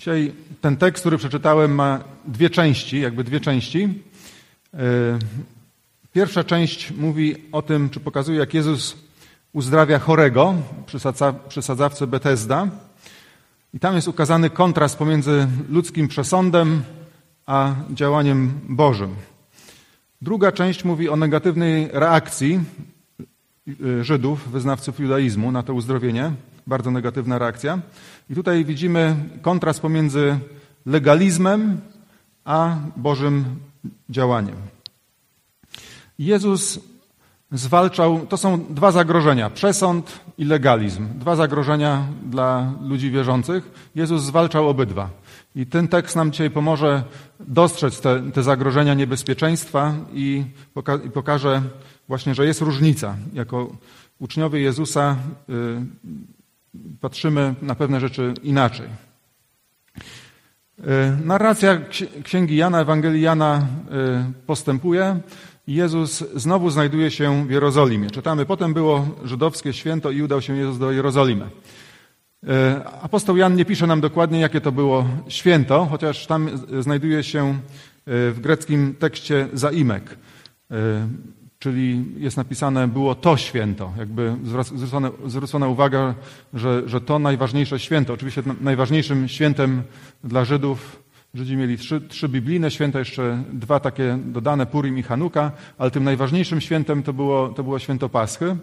Dzisiaj ten tekst, który przeczytałem, ma dwie części, jakby dwie części. E, pierwsza część mówi o tym, czy pokazuje, jak Jezus uzdrawia chorego przy sadzawce Betesda. I tam jest ukazany kontrast pomiędzy ludzkim przesądem a działaniem Bożym. Druga część mówi o negatywnej reakcji y, Żydów, wyznawców judaizmu na to uzdrowienie. Bardzo negatywna reakcja. I tutaj widzimy kontrast pomiędzy legalizmem a Bożym działaniem. Jezus zwalczał, to są dwa zagrożenia, przesąd i legalizm. Dwa zagrożenia dla ludzi wierzących. Jezus zwalczał obydwa. I ten tekst nam dzisiaj pomoże dostrzec te, te zagrożenia niebezpieczeństwa i, poka i, pokaże właśnie, że jest różnica. Jako uczniowie Jezusa y, patrzymy na pewne rzeczy inaczej. Y, narracja księgi Jana, Ewangelii Jana y, postępuje. Jezus znowu znajduje się w Jerozolimie. Czytamy, potem było żydowskie święto i udał się Jezus do Jerozolimy. E, apostoł Jan nie pisze nam dokładnie, jakie to było święto, chociaż tam znajduje się e, w greckim tekście zaimek, e, czyli jest napisane było to święto. Jakby zwrócona, zwrócona uwaga, że, że to najważniejsze święto. Oczywiście najważniejszym świętem dla Żydów Żydzi mieli trzy, trzy biblijne święta, jeszcze dwa takie dodane, Purim i Hanuka, ale tym najważniejszym świętem to było, to było święto Paschy. Y,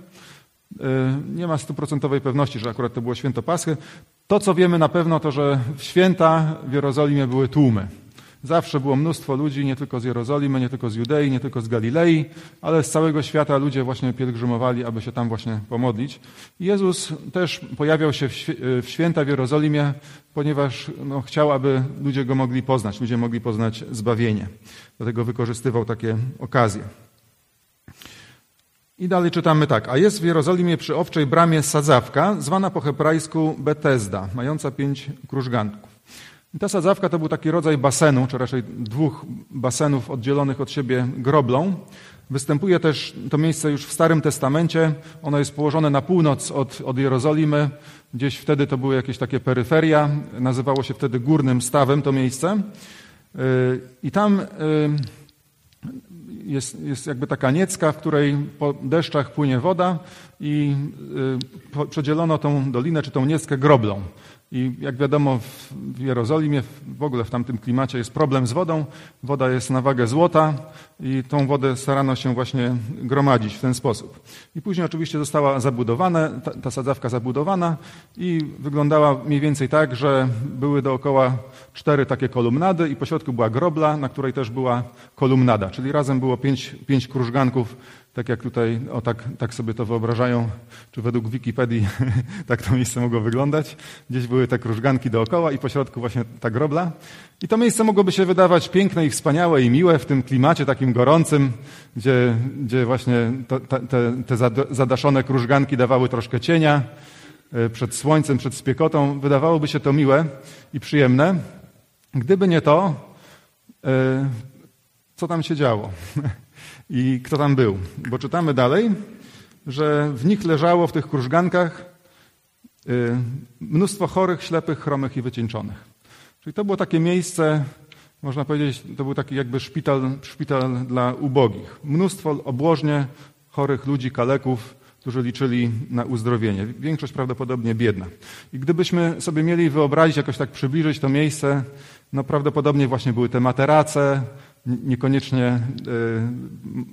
nie ma stuprocentowej pewności, że akurat to było święto Paschy. To, co wiemy na pewno, to, że w święta w Jerozolimie były tłumy. Zawsze było mnóstwo ludzi, nie tylko z Jerozolimy, nie tylko z Judei, nie tylko z Galilei, ale z całego świata ludzie właśnie pielgrzymowali, aby się tam właśnie pomodlić. Jezus też pojawiał się w święta w Jerozolimie, ponieważ no, chciał, aby ludzie go mogli poznać, ludzie mogli poznać zbawienie. Dlatego wykorzystywał takie okazje. I dalej czytamy tak. A jest w Jerozolimie przy owczej bramie sadzawka, zwana po hebrajsku Betesda, mająca pięć krużganków. I ta sadzawka to był taki rodzaj basenu, czy raczej dwóch basenów oddzielonych od siebie groblą. Występuje też to miejsce już w Starym Testamencie. Ono jest położone na północ od, od Jerozolimy. Gdzieś wtedy to były jakieś takie peryferia. Nazywało się wtedy Górnym Stawem to miejsce. Yy, I tam yy, jest, jest jakby taka niecka, w której po deszczach płynie woda i y, przedzielono tą dolinę czy tą nieckę groblą. I jak wiadomo, w Jerozolimie, w ogóle w tamtym klimacie jest problem z wodą. Woda jest na wagę złota i tą wodę starano się właśnie gromadzić w ten sposób. I później oczywiście została zabudowana, ta, ta sadzawka zabudowana i wyglądała mniej więcej tak, że były dookoła cztery takie kolumnady i pośrodku była grobla, na której też była kolumnada, czyli razem było pięć, pięć krużganków tak jak tutaj, o tak, tak sobie to wyobrażają, czy według Wikipedii tak to miejsce mogło wyglądać. Gdzieś były te krużganki dookoła i pośrodku właśnie ta grobla. I to miejsce mogłoby się wydawać piękne i wspaniałe i miłe w tym klimacie takim gorącym, gdzie, gdzie właśnie to, te, te zadaszone krużganki dawały troszkę cienia e, przed słońcem, przed spiekotą. Wydawałoby się to miłe i przyjemne. Gdyby nie to, e, co tam się działo. i kto tam był. Bo czytamy dalej, że w nich leżało, w tych krużgankach, y, mnóstwo chorych, ślepych, chromych i wycieńczonych. Czyli to było takie miejsce, można powiedzieć, to był taki jakby szpital, szpital dla ubogich. Mnóstwo obłożnie chorych ludzi, kaleków, którzy liczyli na uzdrowienie. Większość prawdopodobnie biedna. I gdybyśmy sobie mieli wyobrazić, jakoś tak przybliżyć to miejsce, no prawdopodobnie właśnie były te materace, niekoniecznie e,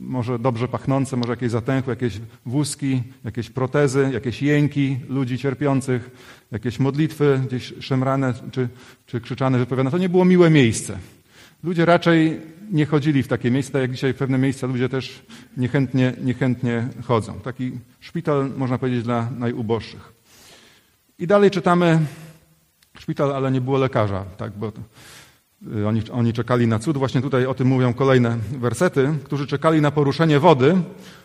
może dobrze pachnące, może jakieś zatęchłe, jakieś wózki, jakieś protezy, jakieś jęki ludzi cierpiących, jakieś modlitwy gdzieś szemrane czy, czy krzyczane, wypowiadane. To nie było miłe miejsce. Ludzie raczej nie chodzili w takie miejsca, jak dzisiaj pewne miejsca ludzie też niechętnie, niechętnie chodzą. Taki szpital, można powiedzieć, dla najuboższych. I dalej czytamy szpital, ale nie było lekarza, tak, bo Y, oni, oni czekali na cud. Właśnie tutaj o tym mówią kolejne wersety. Którzy czekali na poruszenie wody.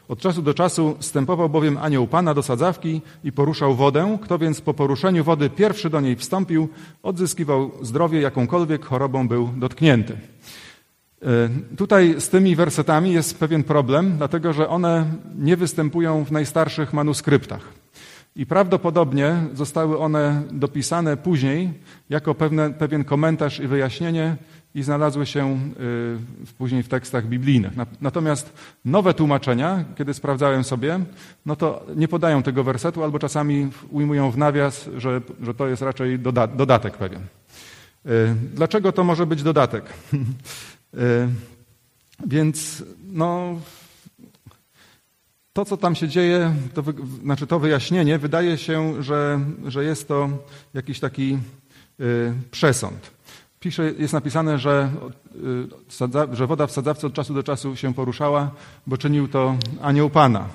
Od czasu do czasu stępował bowiem anioł Pana do sadzawki i poruszał wodę. Kto więc po poruszeniu wody pierwszy do niej wstąpił, odzyskiwał zdrowie, jakąkolwiek chorobą był dotknięty. Y, tutaj z tymi wersetami jest pewien problem, dlatego że one nie występują w najstarszych manuskryptach. I prawdopodobnie zostały one dopisane później jako pewne, pewien komentarz i wyjaśnienie i znalazły się y, później w tekstach biblijnych. Natomiast nowe tłumaczenia, kiedy sprawdzałem sobie, no to nie podają tego wersetu albo czasami ujmują w nawias, że, że to jest raczej doda dodatek pewien. Y, dlaczego to może być dodatek? Y, więc no, to, co tam się dzieje, to, znaczy to wyjaśnienie, wydaje się, że, że jest to jakiś taki przesąd. Pisze, jest napisane, że, y, że woda w sadzawce od czasu do czasu się poruszała, bo czynił to anioł Pana.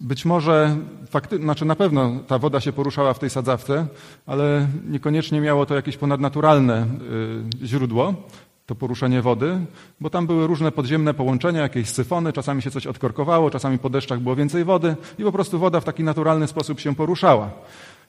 Być może, fakty, znaczy na pewno ta woda się poruszała w tej sadzawce, ale niekoniecznie miało to jakieś ponadnaturalne y, źródło, to poruszenie wody, bo tam były różne podziemne połączenia, jakieś syfony, czasami się coś odkorkowało, czasami po deszczach było więcej wody i po prostu woda w taki naturalny sposób się poruszała.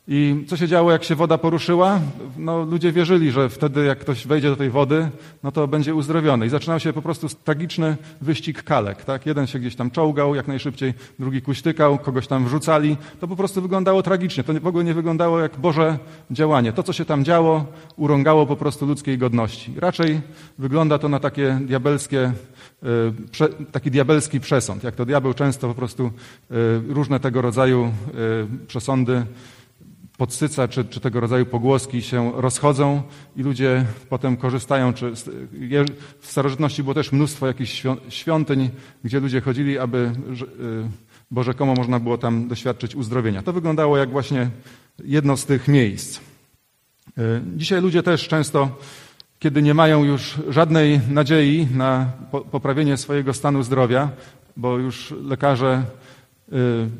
I co się działo, jak się woda poruszyła? No, ludzie wierzyli, że wtedy, jak ktoś wejdzie do tej wody, no to będzie uzdrowiony. I zaczynał się po prostu tragiczny wyścig kalek. Tak? Jeden się gdzieś tam czołgał jak najszybciej, drugi kuśtykał, kogoś tam wrzucali. To po prostu wyglądało tragicznie. To w ogóle nie wyglądało jak Boże działanie. To, co się tam działo, urągało po prostu ludzkiej godności. Raczej wygląda to na takie diabelskie e, taki diabelski przesąd. Jak to diabeł często po prostu e, różne tego rodzaju e, przesądy podsyca, czy, czy tego rodzaju pogłoski się rozchodzą i ludzie potem korzystają. Czy, w starożytności było też mnóstwo jakichś świątyń, gdzie ludzie chodzili, aby y, bo rzekomo można było tam doświadczyć uzdrowienia. To wyglądało jak właśnie jedno z tych miejsc. Y, dzisiaj ludzie też często, kiedy nie mają już żadnej nadziei na poprawienie swojego stanu zdrowia, bo już lekarze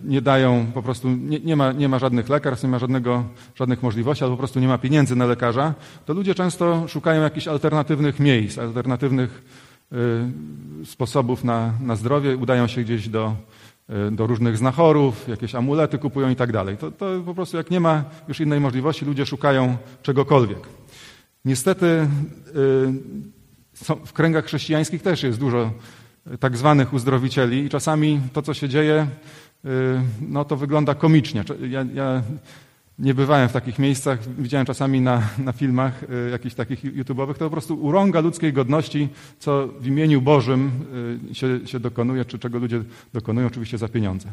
nie dają, po prostu nie, nie, ma, nie ma żadnych lekarstw, nie ma żadnego, żadnych możliwości, albo po prostu nie ma pieniędzy na lekarza, to ludzie często szukają jakichś alternatywnych miejsc, alternatywnych y, sposobów na, na zdrowie, udają się gdzieś do, y, do różnych znachorów, jakieś amulety kupują i tak dalej. To, to po prostu jak nie ma już innej możliwości, ludzie szukają czegokolwiek. Niestety w kręgach chrześcijańskich też jest dużo tak zwanych uzdrowicieli i czasami to, co się dzieje, y, no to wygląda komicznie. Ja, ja nie bywałem w takich miejscach, widziałem czasami na, na filmach y, jakichś takich YouTube'owych, to po prostu urąga ludzkiej godności, co w imieniu Bożym y, się, się dokonuje, czy czego ludzie dokonują, oczywiście za pieniądze.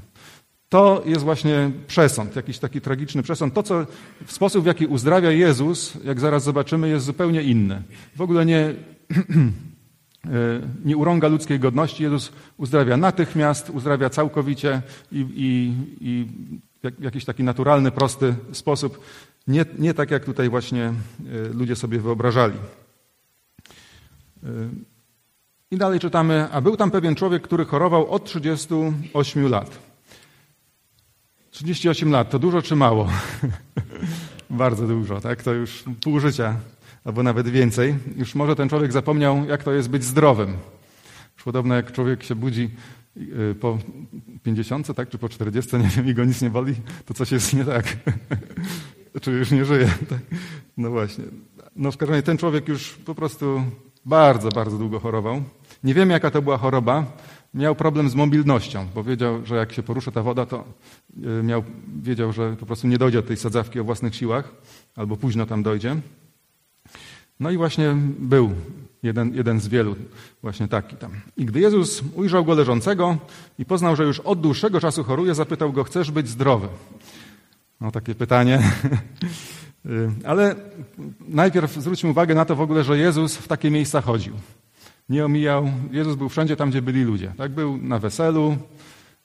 To jest właśnie przesąd, jakiś taki tragiczny przesąd. To, co w sposób, w jaki uzdrawia Jezus, jak zaraz zobaczymy, jest zupełnie inny. W ogóle nie nie urąga ludzkiej godności. Jezus uzdrawia natychmiast, uzdrawia całkowicie i, i, i w jakiś taki naturalny, prosty sposób. Nie, nie tak, jak tutaj właśnie e, ludzie sobie wyobrażali. E, I dalej czytamy, a był tam pewien człowiek, który chorował od 38 lat. 38 lat to dużo czy mało? Bardzo dużo, tak? To już pół życia albo nawet więcej, już może ten człowiek zapomniał, jak to jest być zdrowym. Podobno jak człowiek się budzi y, po 50, tak, czy po 40, nie wiem, i go nic nie boli, to coś jest nie tak. czy już nie żyje. Tak? No właśnie. No w każdym razie ten człowiek już po prostu bardzo, bardzo długo chorował. Nie wiemy, jaka to była choroba. Miał problem z mobilnością, bo wiedział, że jak się porusza ta woda, to y, miał, wiedział, że po prostu nie dojdzie do tej sadzawki o własnych siłach, albo późno tam dojdzie. No i właśnie był jeden, jeden z wielu właśnie taki tam. I gdy Jezus ujrzał go leżącego i poznał, że już od dłuższego czasu choruje, zapytał go, chcesz być zdrowy? No takie pytanie. Ale najpierw zwróćmy uwagę na to w ogóle, że Jezus w takie miejsca chodził. Nie omijał. Jezus był wszędzie tam, gdzie byli ludzie. Tak był na weselu,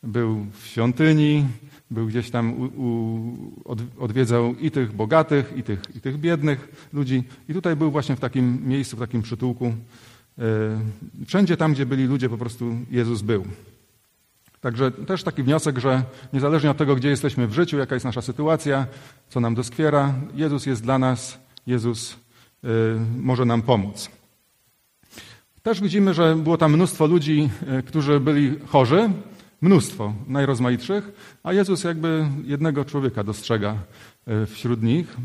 był w świątyni, był gdzieś tam, u, u, odwiedzał i tych bogatych, i tych, i tych biednych ludzi. I tutaj był właśnie w takim miejscu, w takim przytułku. E, wszędzie tam, gdzie byli ludzie, po prostu Jezus był. Także też taki wniosek, że niezależnie od tego, gdzie jesteśmy w życiu, jaka jest nasza sytuacja, co nam doskwiera, Jezus jest dla nas, Jezus y, może nam pomóc. Też widzimy, że było tam mnóstwo ludzi, y, którzy byli chorzy, mnóstwo najrozmaitszych, a Jezus jakby jednego człowieka dostrzega e, wśród nich.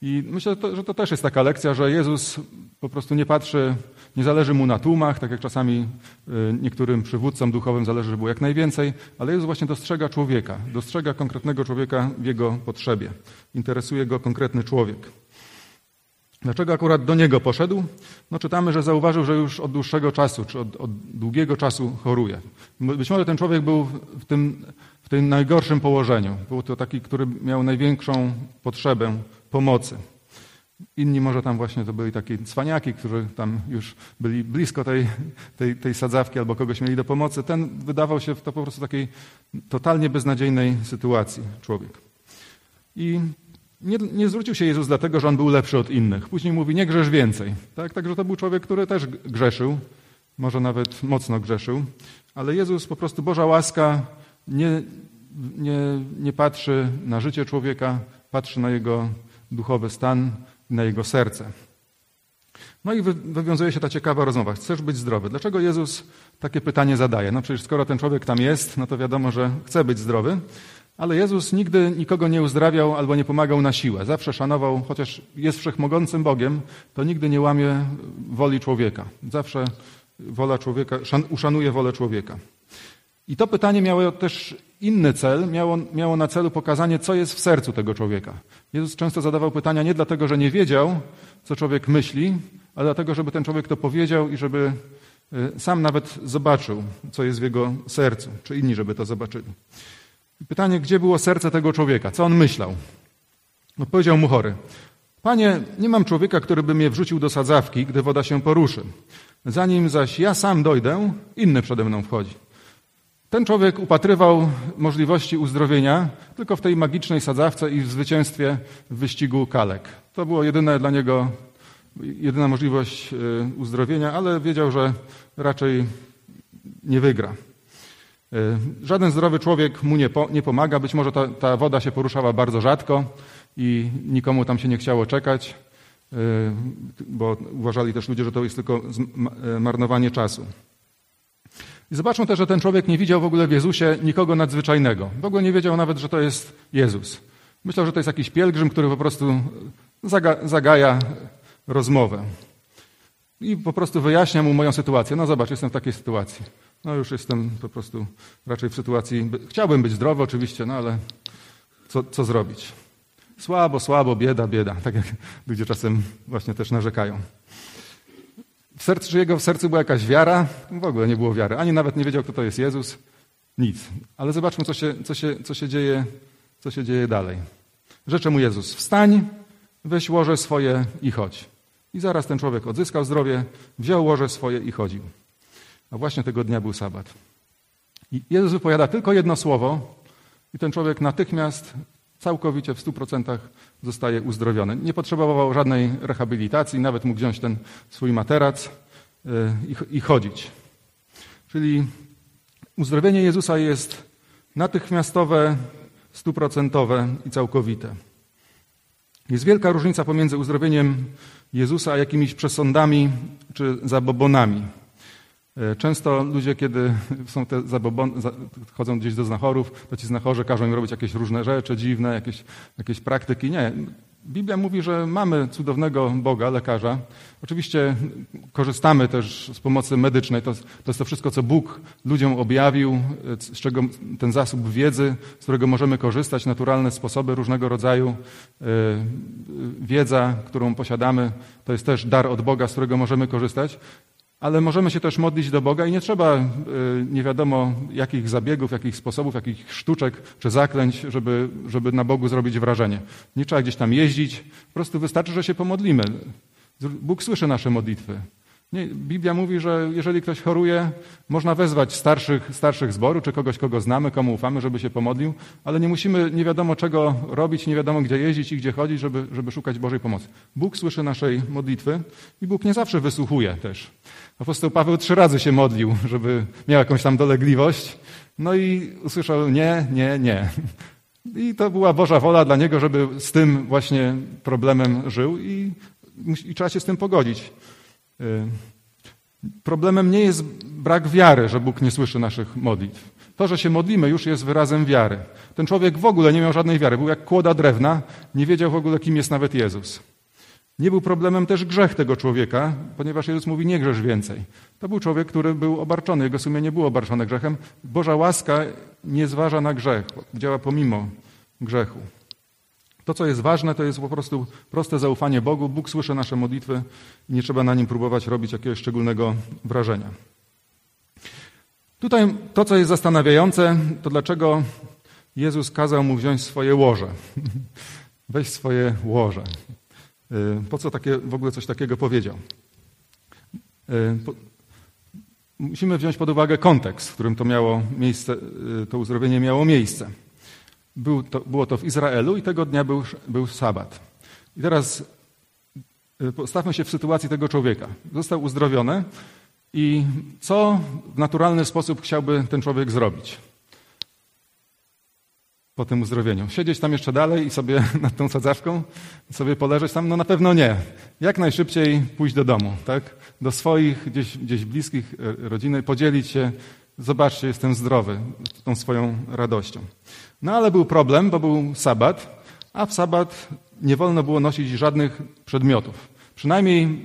I myślę, że to, też jest taka lekcja, że Jezus po prostu nie patrzy, nie zależy mu na tłumach, tak jak czasami y, niektórym przywódcom duchowym zależy, żeby było jak najwięcej, ale Jezus właśnie dostrzega człowieka, dostrzega konkretnego człowieka w jego potrzebie. Interesuje go konkretny człowiek. Dlaczego akurat do niego poszedł? No czytamy, że zauważył, że już od dłuższego czasu, czy od, od długiego czasu choruje. Być może ten człowiek był w tym, w tym najgorszym położeniu. Był to taki, który miał największą potrzebę pomocy. Inni może tam właśnie to byli takie cwaniaki, którzy tam już byli blisko tej, tej, tej sadzawki albo kogoś mieli do pomocy. Ten wydawał się w to po prostu takiej totalnie beznadziejnej sytuacji człowiek. I nie, nie, zwrócił się Jezus dlatego, że on był lepszy od innych. Później mówi, nie grzesz więcej. Tak? Także to był człowiek, który też grzeszył, może nawet mocno grzeszył, ale Jezus po prostu, Boża łaska nie, nie, nie patrzy na życie człowieka, patrzy na jego duchowy stan, na jego serce. No i wywiązuje się ta ciekawa rozmowa. Chcesz być zdrowy. Dlaczego Jezus takie pytanie zadaje? No przecież skoro ten człowiek tam jest, no to wiadomo, że chce być zdrowy. Ale Jezus nigdy nikogo nie uzdrawiał albo nie pomagał na siłę. Zawsze szanował, chociaż jest wszechmogącym Bogiem, to nigdy nie łamie woli człowieka. Zawsze wola człowieka, uszanuje wolę człowieka. I to pytanie miało też inny cel, miało, miało na celu pokazanie, co jest w sercu tego człowieka. Jezus często zadawał pytania nie dlatego, że nie wiedział, co człowiek myśli, ale dlatego, żeby ten człowiek to powiedział i żeby y, sam nawet zobaczył, co jest w jego sercu, czy inni, żeby to zobaczyli. Pytanie, gdzie było serce tego człowieka? Co on myślał? Odpowiedział mu chory. Panie, nie mam człowieka, który by mnie wrzucił do sadzawki, gdy woda się poruszy. Zanim zaś ja sam dojdę, inny przede mną wchodzi. Ten człowiek upatrywał możliwości uzdrowienia tylko w tej magicznej sadzawce i w zwycięstwie w wyścigu kalek. To było jedyne dla niego, jedyna możliwość y, uzdrowienia, ale wiedział, że raczej nie wygra. E, żaden zdrowy człowiek mu nie, po, nie pomaga. Być może ta, ta, woda się poruszała bardzo rzadko i nikomu tam się nie chciało czekać, e, bo uważali też ludzie, że to jest tylko e, marnowanie czasu. I też, że ten człowiek nie widział w ogóle w Jezusie nikogo nadzwyczajnego. W ogóle nie wiedział nawet, że to jest Jezus. Myślał, że to jest jakiś pielgrzym, który po prostu zaga, zagaja rozmowę. I po prostu wyjaśnia mu moją sytuację. No zobacz, jestem w takiej sytuacji. No już jestem po prostu raczej w sytuacji, chciałbym być zdrowy oczywiście, no ale co, co zrobić? Słabo, słabo, bieda, bieda, tak jak ludzie czasem właśnie też narzekają. W sercu, jego w sercu była jakaś wiara? W ogóle nie było wiary. Ani nawet nie wiedział, kto to jest Jezus. Nic. Ale zobaczmy, co się, co się, co się, dzieje, co się dzieje dalej. Rzecze mu Jezus, wstań, weź łoże swoje i chodź. I zaraz ten człowiek odzyskał zdrowie, wziął łoże swoje i chodził. A właśnie tego dnia był sabat. I Jezus wypowiada tylko jedno słowo i ten człowiek natychmiast całkowicie w stu procentach zostaje uzdrowiony. Nie potrzebował żadnej rehabilitacji, nawet mógł wziąć ten swój materac i, i chodzić. Czyli uzdrowienie Jezusa jest natychmiastowe, stuprocentowe i całkowite. Jest wielka różnica pomiędzy uzdrowieniem Jezusa a jakimiś przesądami czy zabobonami. E, często ludzie, kiedy są te zabobon, chodzą gdzieś do znachorów, to ci znachorze każą im robić jakieś różne rzeczy dziwne, jakieś, jakieś praktyki. Nie. Biblia mówi, że mamy cudownego Boga, lekarza. Oczywiście korzystamy też z pomocy medycznej. To, to jest to wszystko, co Bóg ludziom objawił, z czego ten zasób wiedzy, z którego możemy korzystać, naturalne sposoby różnego rodzaju. E, wiedza, którą posiadamy, to jest też dar od Boga, z którego możemy korzystać ale możemy się też modlić do Boga i nie trzeba y, nie wiadomo jakich zabiegów, jakich sposobów, jakich sztuczek czy zaklęć, żeby, żeby na Bogu zrobić wrażenie. Nie trzeba gdzieś tam jeździć, po prostu wystarczy, że się pomodlimy. Bóg słyszy nasze modlitwy. Nie, Biblia mówi, że jeżeli ktoś choruje, można wezwać starszych, starszych zboru, czy kogoś, kogo znamy, komu ufamy, żeby się pomodlił, ale nie musimy nie wiadomo czego robić, nie wiadomo gdzie jeździć i gdzie chodzić, żeby, żeby szukać Bożej pomocy. Bóg słyszy naszej modlitwy i Bóg nie zawsze wysłuchuje też. Apostoł Paweł trzy razy się modlił, żeby miał jakąś tam dolegliwość, no i usłyszał nie, nie, nie. I to była Boża wola dla niego, żeby z tym właśnie problemem żył i, i trzeba się z tym pogodzić. Y, problemem nie jest brak wiary, że Bóg nie słyszy naszych modlitw. To, że się modlimy, już jest wyrazem wiary. Ten człowiek w ogóle nie miał żadnej wiary. Był jak kłoda drewna, nie wiedział w ogóle, kim jest nawet Jezus. Nie był problemem też grzech tego człowieka, ponieważ Jezus mówi nie grzesz więcej. To był człowiek, który był obarczony, jego sumienie było obarczone grzechem. Boża łaska nie zważa na grzech, działa pomimo grzechu. To, co jest ważne, to jest po prostu proste zaufanie Bogu. Bóg słyszy nasze modlitwy i nie trzeba na nim próbować robić jakiegoś szczególnego wrażenia. Tutaj to, co jest zastanawiające, to dlaczego Jezus kazał mu wziąć swoje łoże. Weź swoje łoże. Y, po co takie, w ogóle coś takiego powiedział? Y, musimy wziąć pod uwagę kontekst, w którym to miało miejsce, y, to uzdrowienie miało miejsce. Był to, było to w Izraelu i tego dnia był, był sabat. I teraz postawmy się w sytuacji tego człowieka. Został uzdrowiony i co w naturalny sposób chciałby ten człowiek zrobić? po tym uzdrowieniu. Siedzieć tam jeszcze dalej i sobie nad tą sadzawką, sobie poleżeć tam? No na pewno nie. Jak najszybciej pójść do domu, tak? Do swoich, gdzieś, gdzieś bliskich e, rodziny, podzielić się, zobaczcie, jestem zdrowy, tą swoją radością. No ale był problem, bo był sabat, a w sabat nie wolno było nosić żadnych przedmiotów. Przynajmniej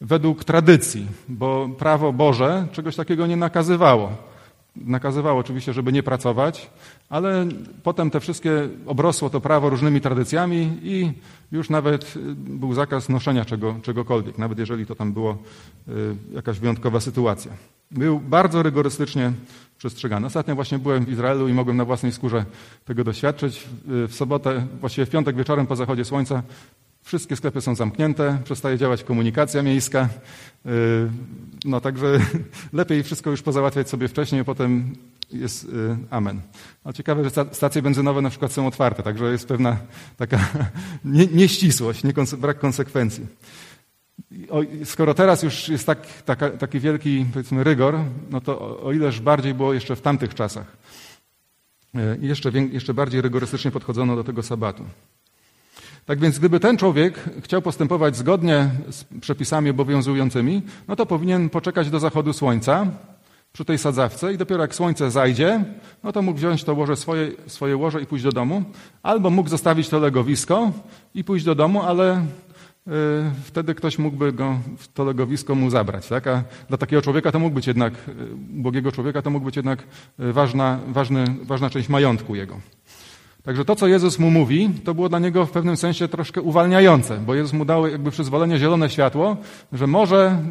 według tradycji, bo prawo Boże czegoś takiego nie nakazywało nakazywało oczywiście, żeby nie pracować, ale potem te wszystkie obrosło to prawo różnymi tradycjami i już nawet y, był zakaz noszenia czego, czegokolwiek, nawet jeżeli to tam było y, jakaś wyjątkowa sytuacja. Był bardzo rygorystycznie przestrzegany. Ostatnio właśnie byłem w Izraelu i mogłem na własnej skórze tego doświadczyć. Y, w sobotę, właściwie w piątek wieczorem po zachodzie słońca Wszystkie sklepy są zamknięte, przestaje działać komunikacja miejska. Y, no także lepiej wszystko już pozałatwiać sobie wcześniej, a potem jest y, amen. No ciekawe, że stacje benzynowe na przykład są otwarte, także jest pewna taka nie, nieścisłość, nie, brak konsekwencji. Skoro teraz już jest tak, taka, taki wielki, powiedzmy, rygor, no to o, o ileż bardziej było jeszcze w tamtych czasach. Y, jeszcze, jeszcze bardziej rygorystycznie podchodzono do tego sabatu. Tak więc gdyby ten człowiek chciał postępować zgodnie z przepisami obowiązującymi, no to powinien poczekać do zachodu słońca przy tej sadzawce i dopiero jak słońce zajdzie, no to mógł wziąć to łoże swoje, swoje łoże i pójść do domu, albo mógł zostawić to legowisko i pójść do domu, ale wtedy ktoś mógłby go to legowisko mu zabrać. Tak? A dla takiego człowieka to mógł być jednak, y, ubogiego człowieka to mógł być jednak y, ważna, ważny, ważna część majątku jego. Także to, co Jezus mu mówi, to było dla niego w pewnym sensie troszkę uwalniające, bo Jezus mu dał jakby przyzwolenie, zielone światło, że może,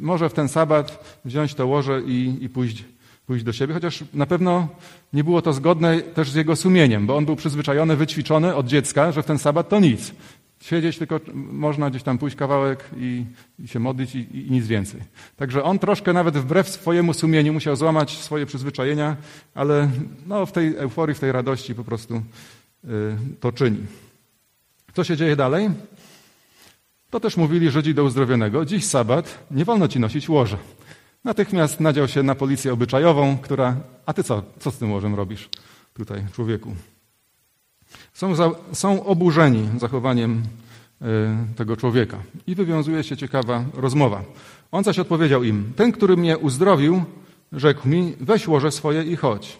może w ten sabat wziąć to łoże i, i pójść, pójść do siebie, chociaż na pewno nie było to zgodne też z jego sumieniem, bo on był przyzwyczajony, wyćwiczony od dziecka, że w ten sabat to nic. Siedzieć tylko można gdzieś tam pójść kawałek i, i się modlić i, i, nic więcej. Także on troszkę nawet wbrew swojemu sumieniu musiał złamać swoje przyzwyczajenia, ale no, w tej euforii, w tej radości po prostu y, to czyni. Co się dzieje dalej? To też mówili Żydzi do uzdrowionego. Dziś sabat, nie wolno ci nosić łoża. Natychmiast nadział się na policję obyczajową, która, a ty co, co z tym łożem robisz tutaj, człowieku? Są, za, są oburzeni zachowaniem y, tego człowieka. I wywiązuje się ciekawa rozmowa. On zaś odpowiedział im: Ten, który mnie uzdrowił, rzekł mi: Weź łoże swoje i chodź.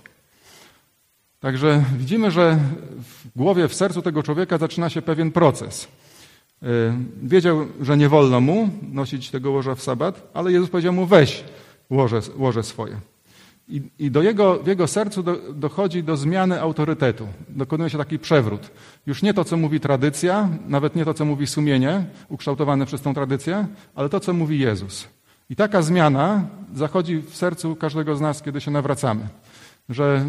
Także widzimy, że w głowie, w sercu tego człowieka zaczyna się pewien proces. Y, wiedział, że nie wolno mu nosić tego łoża w sabat, ale Jezus powiedział mu: Weź łoże, łoże swoje. I, i do jego, w jego sercu do, dochodzi do zmiany autorytetu. Dokonuje się taki przewrót. Już nie to, co mówi tradycja, nawet nie to, co mówi sumienie, ukształtowane przez tą tradycję, ale to, co mówi Jezus. I taka zmiana zachodzi w sercu każdego z nas, kiedy się nawracamy. Że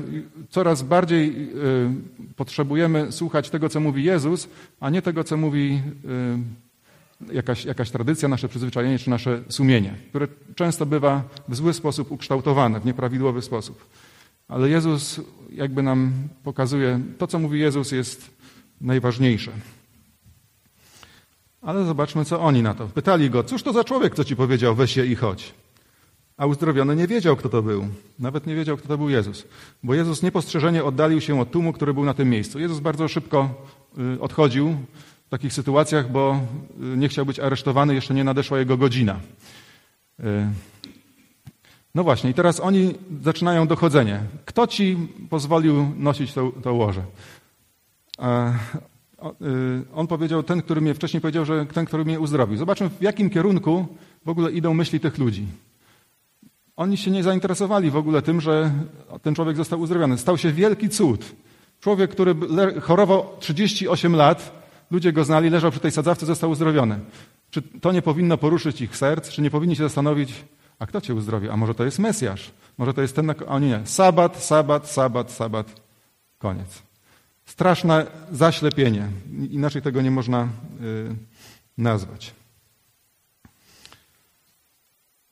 coraz bardziej y, potrzebujemy słuchać tego, co mówi Jezus, a nie tego, co mówi y, jakaś, jakaś tradycja, nasze przyzwyczajenie czy nasze sumienie, które często bywa w zły sposób ukształtowane, w nieprawidłowy sposób. Ale Jezus jakby nam pokazuje, to co mówi Jezus jest najważniejsze. Ale zobaczmy, co oni na to. Pytali go, cóż to za człowiek, co ci powiedział, weź je i chodź. A uzdrowiony nie wiedział, kto to był. Nawet nie wiedział, kto to był Jezus. Bo Jezus niepostrzeżenie oddalił się od tłumu, który był na tym miejscu. Jezus bardzo szybko y, odchodził takich sytuacjach, bo y, nie chciał być aresztowany, jeszcze nie nadeszła jego godzina. Y, no właśnie, i teraz oni zaczynają dochodzenie. Kto ci pozwolił nosić to, to łoże? A, on powiedział, ten, który mnie wcześniej powiedział, że ten, który mnie uzdrowił. Zobaczmy, w jakim kierunku w ogóle idą myśli tych ludzi. Oni się nie zainteresowali w ogóle tym, że ten człowiek został uzdrowiony. Stał się wielki cud. Człowiek, który chorował 38 lat, ludzie go znali, leżał przy tej sadzawce, został uzdrowiony. Czy to nie powinno poruszyć ich serc? Czy nie powinni się zastanowić, a kto cię uzdrowi? A może to jest Mesjasz? Może to jest ten... A nie, nie. Sabat, sabat, sabat, sabat. Koniec. Straszne zaślepienie. Inaczej tego nie można y, nazwać.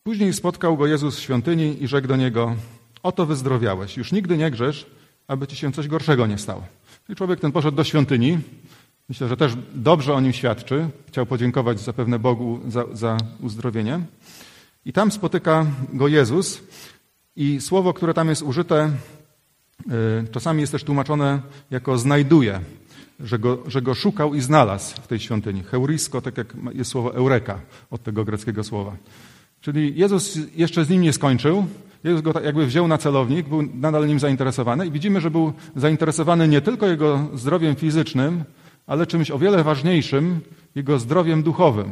Później spotkał go Jezus w świątyni i rzekł do niego: Oto wyzdrowiałeś, już nigdy nie grzesz, aby ci się coś gorszego nie stało. I człowiek ten poszedł do świątyni. Myślę, że też dobrze o nim świadczy. Chciał podziękować zapewne Bogu za, za uzdrowienie. I tam spotyka go Jezus. I słowo, które tam jest użyte, y, czasami jest też tłumaczone jako znajduje, że go, że go szukał i znalazł w tej świątyni. Heurisko, tak jak jest słowo eureka od tego greckiego słowa. Czyli Jezus jeszcze z nim nie skończył. Jezus go tak jakby wziął na celownik, był nadal nim zainteresowany i widzimy, że był zainteresowany nie tylko jego zdrowiem fizycznym, ale czymś o wiele ważniejszym, jego zdrowiem duchowym.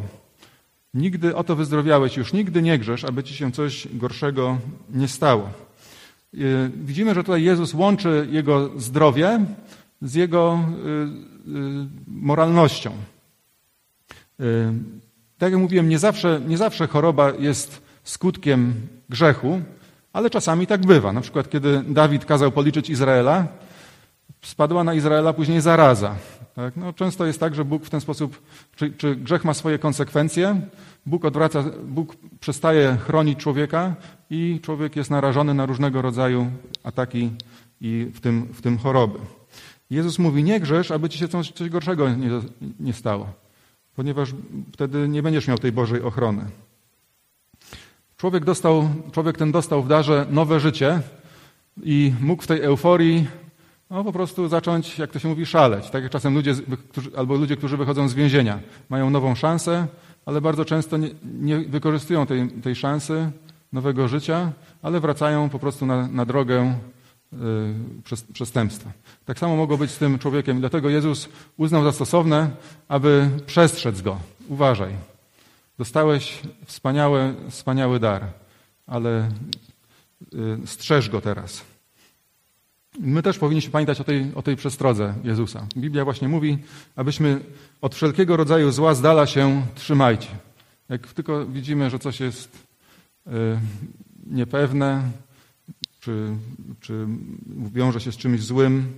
Nigdy oto wyzdrowiałeś, już nigdy nie grzesz, aby ci się coś gorszego nie stało. Y, widzimy, że tutaj Jezus łączy jego zdrowie z jego y, y, moralnością. Tak jak mówiłem, nie zawsze, nie zawsze choroba jest skutkiem grzechu, ale czasami tak bywa. Na przykład, kiedy Dawid kazał policzyć Izraela, spadła na Izraela później zaraza. Tak? No, często jest tak, że Bóg w ten sposób, czy, czy grzech ma swoje konsekwencje, Bóg odwraca, Bóg przestaje chronić człowieka i człowiek jest narażony na różnego rodzaju ataki i w tym, w tym choroby. Jezus mówi, nie grzesz, aby ci się coś, coś gorszego nie, nie stało ponieważ wtedy nie będziesz miał tej Bożej ochrony. Człowiek, dostał, człowiek ten dostał w darze nowe życie i mógł w tej euforii no, po prostu zacząć, jak to się mówi, szaleć. Tak jak czasem ludzie, którzy, albo ludzie, którzy wychodzą z więzienia, mają nową szansę, ale bardzo często nie, nie wykorzystują tej, tej szansy nowego życia, ale wracają po prostu na, na drogę Y, przestępstwa. Tak samo mogło być z tym człowiekiem. Dlatego Jezus uznał za stosowne, aby przestrzec go. Uważaj. Dostałeś wspaniały, wspaniały dar, ale y, strzeż go teraz. My też powinniśmy pamiętać o tej, o tej przestrodze Jezusa. Biblia właśnie mówi, abyśmy od wszelkiego rodzaju zła z dala się trzymajcie. Jak tylko widzimy, że coś jest y, niepewne, czy, czy wiąże się z czymś złym,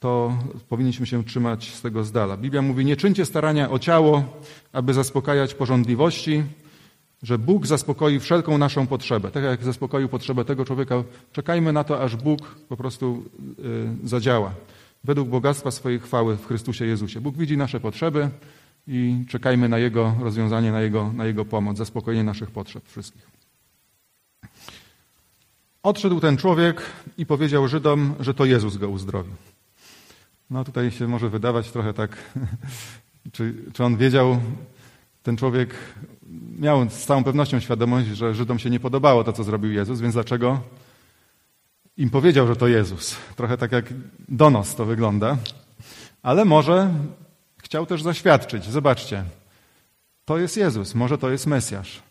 to powinniśmy się trzymać z tego z dala. Biblia mówi, nie czyńcie starania o ciało, aby zaspokajać porządliwości, że Bóg zaspokoi wszelką naszą potrzebę. Tak jak zaspokoił potrzebę tego człowieka, czekajmy na to, aż Bóg po prostu y, zadziała. Według bogactwa swojej chwały w Chrystusie Jezusie. Bóg widzi nasze potrzeby i czekajmy na Jego rozwiązanie, na Jego, na Jego pomoc, zaspokojenie naszych potrzeb wszystkich. Odszedł ten człowiek i powiedział Żydom, że to Jezus go uzdrowił. No tutaj się może wydawać trochę tak, czy, czy on wiedział, ten człowiek miał z całą pewnością świadomość, że Żydom się nie podobało to, co zrobił Jezus, więc dlaczego im powiedział, że to Jezus? Trochę tak jak donos to wygląda. Ale może chciał też zaświadczyć. Zobaczcie, to jest Jezus, może to jest Mesjasz.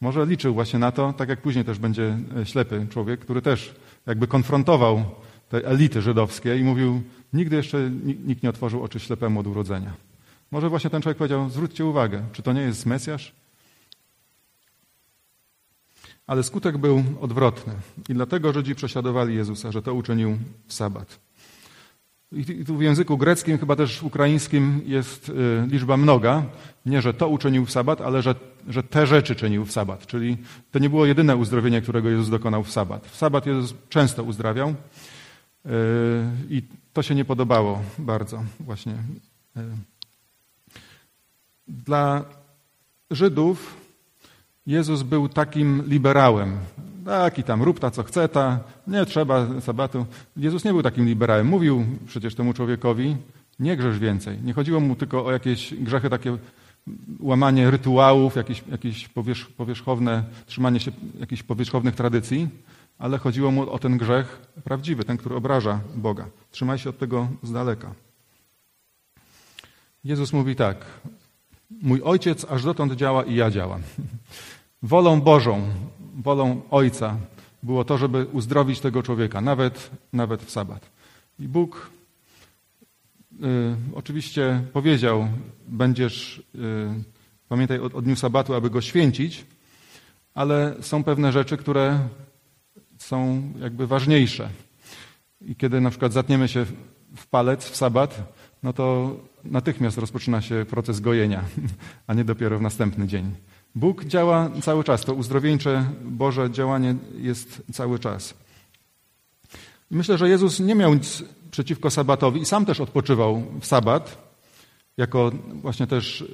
Może liczył właśnie na to, tak jak później też będzie e, ślepy człowiek, który też jakby konfrontował te elity żydowskie i mówił, nigdy jeszcze nikt nie otworzył oczy ślepemu od urodzenia. Może właśnie ten człowiek powiedział, zwróćcie uwagę, czy to nie jest Mesjasz? Ale skutek był odwrotny i dlatego Żydzi prześladowali Jezusa, że to uczynił w sabat. I tu w języku greckim, chyba też ukraińskim jest y, liczba mnoga. Nie, że to uczynił w sabat, ale że, że te rzeczy czynił w sabat. Czyli to nie było jedyne uzdrowienie, którego Jezus dokonał w sabat. W sabat Jezus często uzdrawiał y, i to się nie podobało bardzo właśnie. Dla Żydów Jezus był takim liberałem. Taki tam, rób ta co chce ta, nie trzeba sabatu. Jezus nie był takim liberałem. Mówił przecież temu człowiekowi, nie grzesz więcej. Nie chodziło mu tylko o jakieś grzechy takie łamanie rytuałów, jakieś, jakieś powierzch, powierzchowne, trzymanie się jakichś powierzchownych tradycji, ale chodziło mu o ten grzech prawdziwy, ten, który obraża Boga. Trzymaj się od tego z daleka. Jezus mówi tak: Mój ojciec aż dotąd działa i ja działam. Wolą Bożą, wolą Ojca było to, żeby uzdrowić tego człowieka, nawet, nawet w sabat. I Bóg y, oczywiście powiedział: Będziesz, y, pamiętaj o, o dniu sabatu, aby go święcić, ale są pewne rzeczy, które są jakby ważniejsze. I kiedy na przykład zatniemy się w palec w sabat, no to natychmiast rozpoczyna się proces gojenia, a nie dopiero w następny dzień. Bóg działa cały czas. To uzdrowieńcze Boże działanie jest cały czas. Myślę, że Jezus nie miał nic przeciwko sabatowi i sam też odpoczywał w sabat, jako właśnie też y,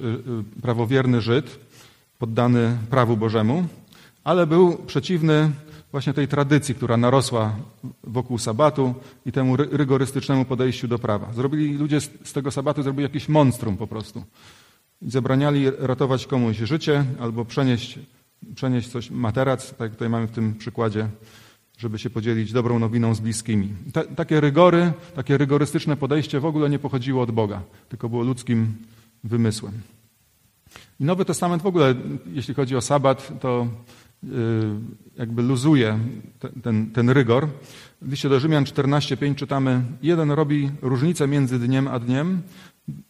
y, prawowierny Żyd, poddany prawu Bożemu, ale był przeciwny właśnie tej tradycji, która narosła wokół sabatu i temu rygorystycznemu podejściu do prawa. Zrobili ludzie z tego sabatu zrobili jakieś monstrum po prostu. Zabraniali ratować komuś życie albo przenieść, przenieść coś, materac, tak jak tutaj mamy w tym przykładzie, żeby się podzielić dobrą nowiną z bliskimi. Ta, takie rygory, takie rygorystyczne podejście w ogóle nie pochodziło od Boga, tylko było ludzkim wymysłem. I Nowy Testament w ogóle, jeśli chodzi o sabat, to jakby luzuje ten, ten rygor. W liście do Rzymian 14:5 czytamy: Jeden robi różnicę między dniem a dniem,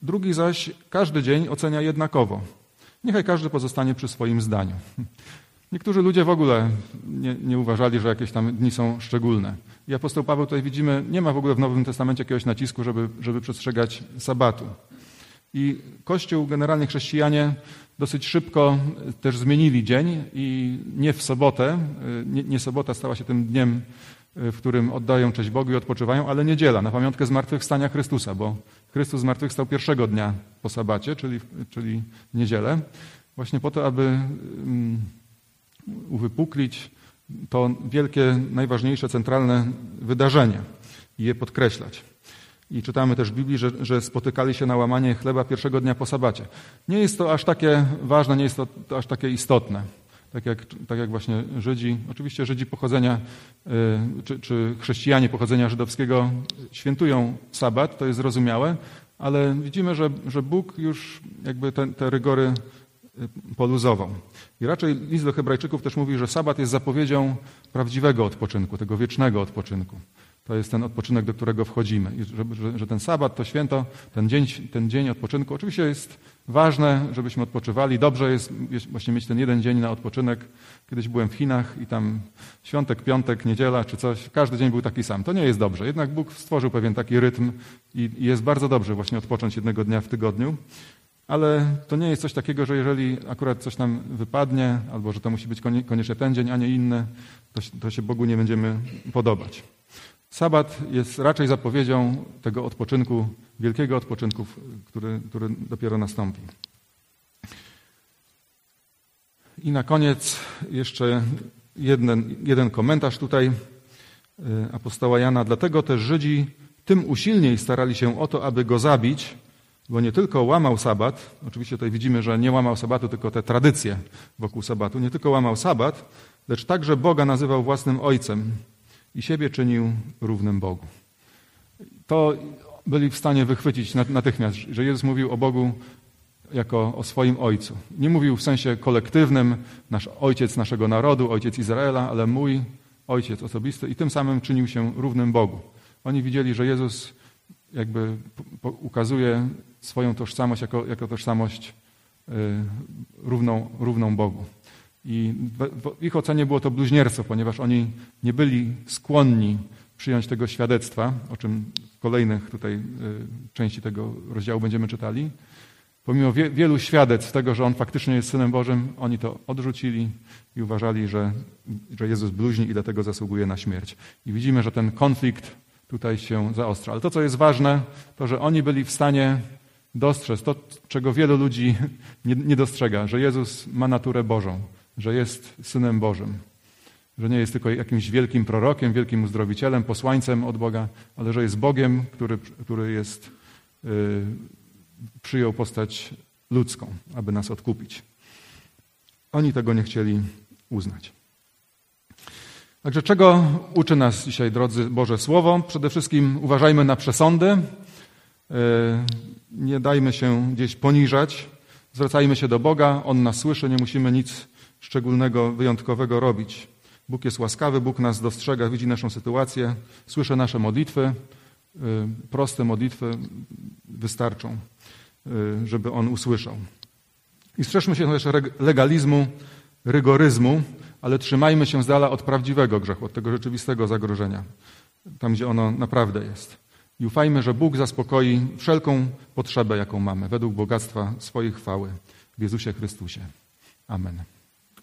drugi zaś każdy dzień ocenia jednakowo. Niechaj każdy pozostanie przy swoim zdaniu. Niektórzy ludzie w ogóle nie, nie, uważali, że jakieś tam dni są szczególne. I apostoł Paweł tutaj widzimy, nie ma w ogóle w Nowym Testamencie jakiegoś nacisku, żeby, żeby przestrzegać sabatu. I Kościół, generalnie chrześcijanie, dosyć szybko też zmienili dzień i nie w sobotę, nie, nie sobota stała się tym dniem, w którym oddają cześć Bogu i odpoczywają, ale niedziela, na pamiątkę zmartwychwstania Chrystusa, bo Chrystus zmartwychwstał pierwszego dnia po sabacie, czyli, czyli niedzielę, właśnie po to, aby um, uwypuklić to wielkie, najważniejsze, centralne wydarzenie i je podkreślać. I czytamy też w Biblii, że, że, spotykali się na łamanie chleba pierwszego dnia po sabacie. Nie jest to aż takie ważne, nie jest to, to aż takie istotne. Tak jak, tak jak właśnie Żydzi, oczywiście Żydzi pochodzenia, y, czy, czy chrześcijanie pochodzenia żydowskiego świętują sabat, to jest zrozumiałe, ale widzimy, że, że Bóg już jakby te, te rygory y, poluzował. I raczej list do Hebrajczyków też mówi, że sabat jest zapowiedzią prawdziwego odpoczynku, tego wiecznego odpoczynku. To jest ten odpoczynek, do którego wchodzimy. I że, że, że, ten sabat, to święto, ten dzień, ten dzień odpoczynku, oczywiście jest ważne, żebyśmy odpoczywali. Dobrze jest właśnie mieć ten jeden dzień na odpoczynek. Kiedyś byłem w Chinach i tam świątek, piątek, niedziela czy coś, każdy dzień był taki sam. To nie jest dobrze. Jednak Bóg stworzył pewien taki rytm i, i jest bardzo dobrze właśnie odpocząć jednego dnia w tygodniu. Ale to nie jest coś takiego, że jeżeli akurat coś nam wypadnie, albo że to musi być koniecznie ten dzień, a nie inny, to, to się Bogu nie będziemy podobać. Sabat jest raczej zapowiedzią tego odpoczynku, wielkiego odpoczynku, który, który dopiero nastąpi. I na koniec jeszcze jeden, jeden komentarz tutaj y, apostoła Jana. Dlatego też Żydzi tym usilniej starali się o to, aby go zabić, bo nie tylko łamał sabat, oczywiście tutaj widzimy, że nie łamał sabatu, tylko te tradycje wokół sabatu, nie tylko łamał sabat, lecz także Boga nazywał własnym ojcem i siebie czynił równym Bogu. To byli w stanie wychwycić natychmiast, że Jezus mówił o Bogu jako o swoim Ojcu. Nie mówił w sensie kolektywnym, nasz Ojciec naszego narodu, Ojciec Izraela, ale mój Ojciec osobisty i tym samym czynił się równym Bogu. Oni widzieli, że Jezus jakby ukazuje swoją tożsamość jako, jako tożsamość y, równą, równą Bogu. I w ich ocenie było to bluźnierstwo, ponieważ oni nie byli skłonni przyjąć tego świadectwa, o czym w kolejnych tutaj y, części tego rozdziału będziemy czytali. Pomimo wielu świadectw tego, że on faktycznie jest Synem Bożym, oni to odrzucili i uważali, że, że Jezus bluźni i dlatego zasługuje na śmierć. I widzimy, że ten konflikt tutaj się zaostrza. Ale to, co jest ważne, to, że oni byli w stanie dostrzec to, czego wielu ludzi nie, nie dostrzega, że Jezus ma naturę Bożą że jest Synem Bożym, że nie jest tylko jakimś wielkim prorokiem, wielkim uzdrowicielem, posłańcem od Boga, ale że jest Bogiem, który, który jest, yy, przyjął postać ludzką, aby nas odkupić. Oni tego nie chcieli uznać. Także czego uczy nas dzisiaj, drodzy Boże Słowo? Przede wszystkim uważajmy na przesądy, Nie dajmy się gdzieś poniżać. Zwracajmy się do Boga, On nas słyszy, nie musimy nic szczególnego, wyjątkowego robić. Bóg jest łaskawy, Bóg nas dostrzega, widzi naszą sytuację, słyszy nasze modlitwy. Proste modlitwy wystarczą, żeby On usłyszał. I strzeżmy się też legalizmu, rygoryzmu, ale trzymajmy się z dala od prawdziwego grzechu, od tego rzeczywistego zagrożenia, tam gdzie ono naprawdę jest. I ufajmy, że Bóg zaspokoi wszelką potrzebę, jaką mamy, według bogactwa swojej chwały w Jezusie Chrystusie. Amen.